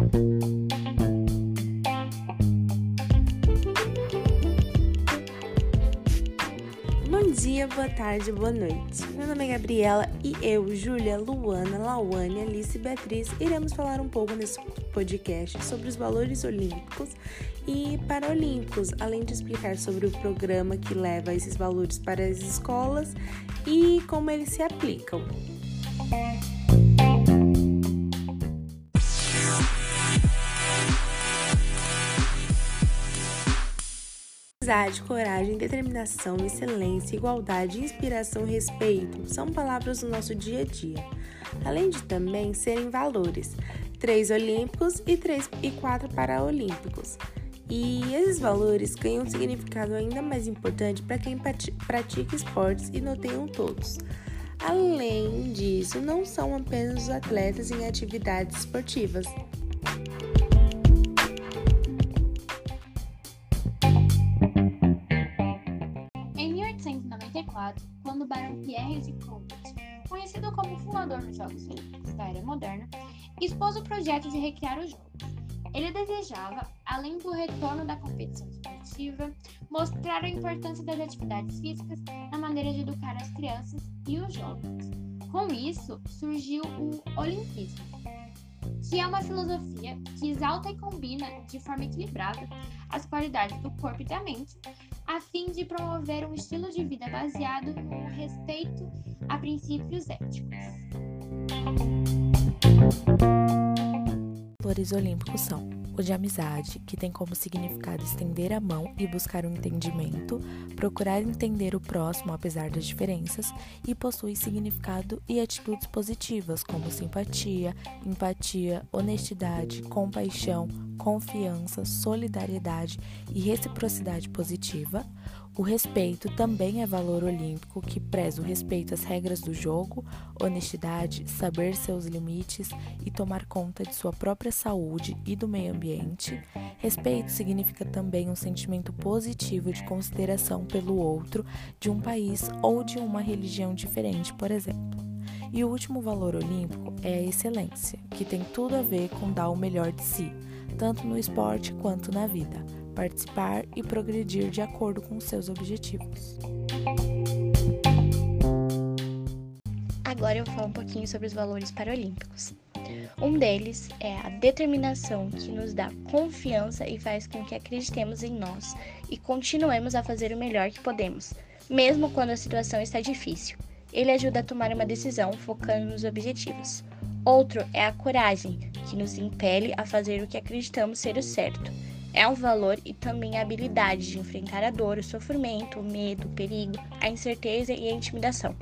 Bom dia, boa tarde, boa noite. Meu nome é Gabriela e eu, Júlia, Luana, Lawane, Alice e Beatriz iremos falar um pouco nesse podcast sobre os valores olímpicos e paraolímpicos, além de explicar sobre o programa que leva esses valores para as escolas e como eles se aplicam. Amizade, coragem, determinação, excelência, igualdade, inspiração respeito são palavras do nosso dia a dia, além de também serem valores, três olímpicos e, três, e quatro paraolímpicos. E esses valores ganham um significado ainda mais importante para quem pratica esportes e noteiam todos. Além disso, não são apenas os atletas em atividades esportivas, conhecido como fundador dos Jogos Olímpicos da Era Moderna, expôs o projeto de recriar os Jogos. Ele desejava, além do retorno da competição esportiva, mostrar a importância das atividades físicas na maneira de educar as crianças e os jovens. Com isso, surgiu o Olimpismo, que é uma filosofia que exalta e combina de forma equilibrada as qualidades do corpo e da mente, a fim de promover um estilo de vida baseado no respeito a princípios éticos. Valores olímpicos são o de amizade, que tem como significado estender a mão e buscar um entendimento, procurar entender o próximo apesar das diferenças, e possui significado e atitudes positivas como simpatia, empatia, honestidade, compaixão, confiança, solidariedade e reciprocidade positiva. O respeito também é valor olímpico que preza o respeito às regras do jogo, honestidade, saber seus limites e tomar conta de sua própria saúde e do meio ambiente. Respeito significa também um sentimento positivo de consideração pelo outro de um país ou de uma religião diferente, por exemplo. E o último valor olímpico é a excelência, que tem tudo a ver com dar o melhor de si, tanto no esporte quanto na vida participar e progredir de acordo com seus objetivos. Agora eu vou falar um pouquinho sobre os valores paralímpicos. Um deles é a determinação que nos dá confiança e faz com que acreditemos em nós e continuemos a fazer o melhor que podemos, mesmo quando a situação está difícil. Ele ajuda a tomar uma decisão focando nos objetivos. Outro é a coragem, que nos impele a fazer o que acreditamos ser o certo é um valor e também a habilidade de enfrentar a dor, o sofrimento, o medo, o perigo, a incerteza e a intimidação.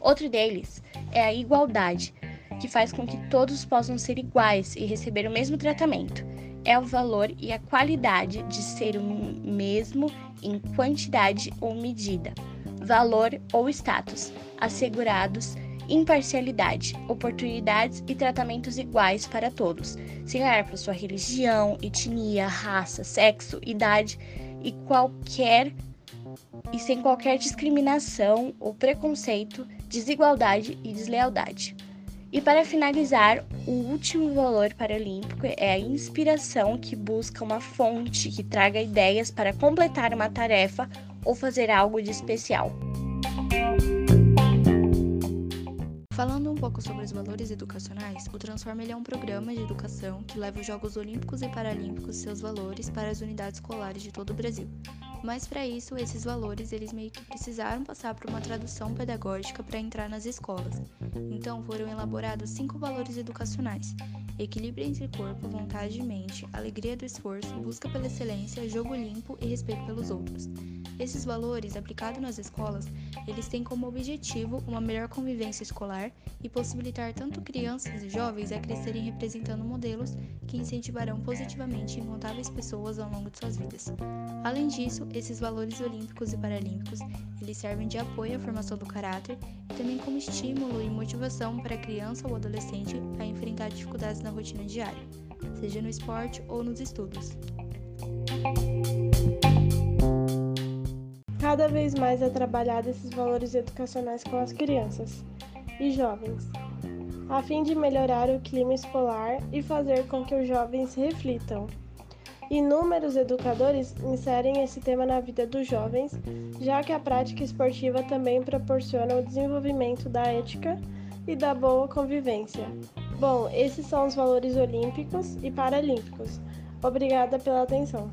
Outro deles é a igualdade, que faz com que todos possam ser iguais e receber o mesmo tratamento. É o valor e a qualidade de ser o mesmo em quantidade ou medida, valor ou status, assegurados imparcialidade, oportunidades e tratamentos iguais para todos, sem olhar para sua religião, etnia, raça, sexo, idade e qualquer e sem qualquer discriminação ou preconceito, desigualdade e deslealdade. E para finalizar, o último valor paralímpico é a inspiração que busca uma fonte que traga ideias para completar uma tarefa ou fazer algo de especial. Falando um pouco sobre os valores educacionais, o Transforma é um programa de educação que leva os Jogos Olímpicos e Paralímpicos seus valores para as unidades escolares de todo o Brasil. Mas para isso, esses valores eles meio que precisaram passar por uma tradução pedagógica para entrar nas escolas. Então foram elaborados cinco valores educacionais: equilíbrio entre corpo, vontade e mente, alegria do esforço, busca pela excelência, jogo limpo e respeito pelos outros. Esses valores, aplicados nas escolas, eles têm como objetivo uma melhor convivência escolar e possibilitar tanto crianças e jovens a crescerem representando modelos que incentivarão positivamente incontáveis pessoas ao longo de suas vidas. Além disso, esses valores olímpicos e paralímpicos, eles servem de apoio à formação do caráter e também como estímulo e motivação para a criança ou adolescente a enfrentar dificuldades na rotina diária, seja no esporte ou nos estudos. Cada vez mais é trabalhado esses valores educacionais com as crianças e jovens. a fim de melhorar o clima escolar e fazer com que os jovens reflitam. Inúmeros educadores inserem esse tema na vida dos jovens, já que a prática esportiva também proporciona o desenvolvimento da ética e da boa convivência. Bom, esses são os valores olímpicos e paralímpicos. Obrigada pela atenção.